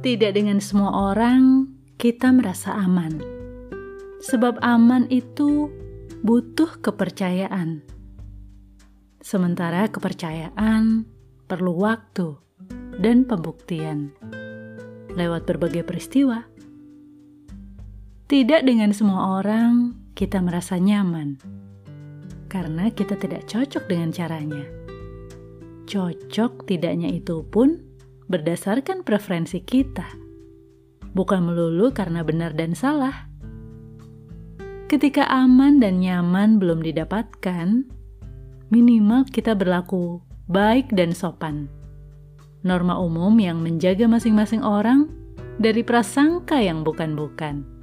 Tidak dengan semua orang kita merasa aman, sebab aman itu butuh kepercayaan. Sementara kepercayaan perlu waktu dan pembuktian lewat berbagai peristiwa. Tidak dengan semua orang kita merasa nyaman karena kita tidak cocok dengan caranya. Cocok tidaknya itu pun berdasarkan preferensi kita, bukan melulu karena benar dan salah. Ketika aman dan nyaman belum didapatkan, minimal kita berlaku baik dan sopan. Norma umum yang menjaga masing-masing orang dari prasangka yang bukan-bukan.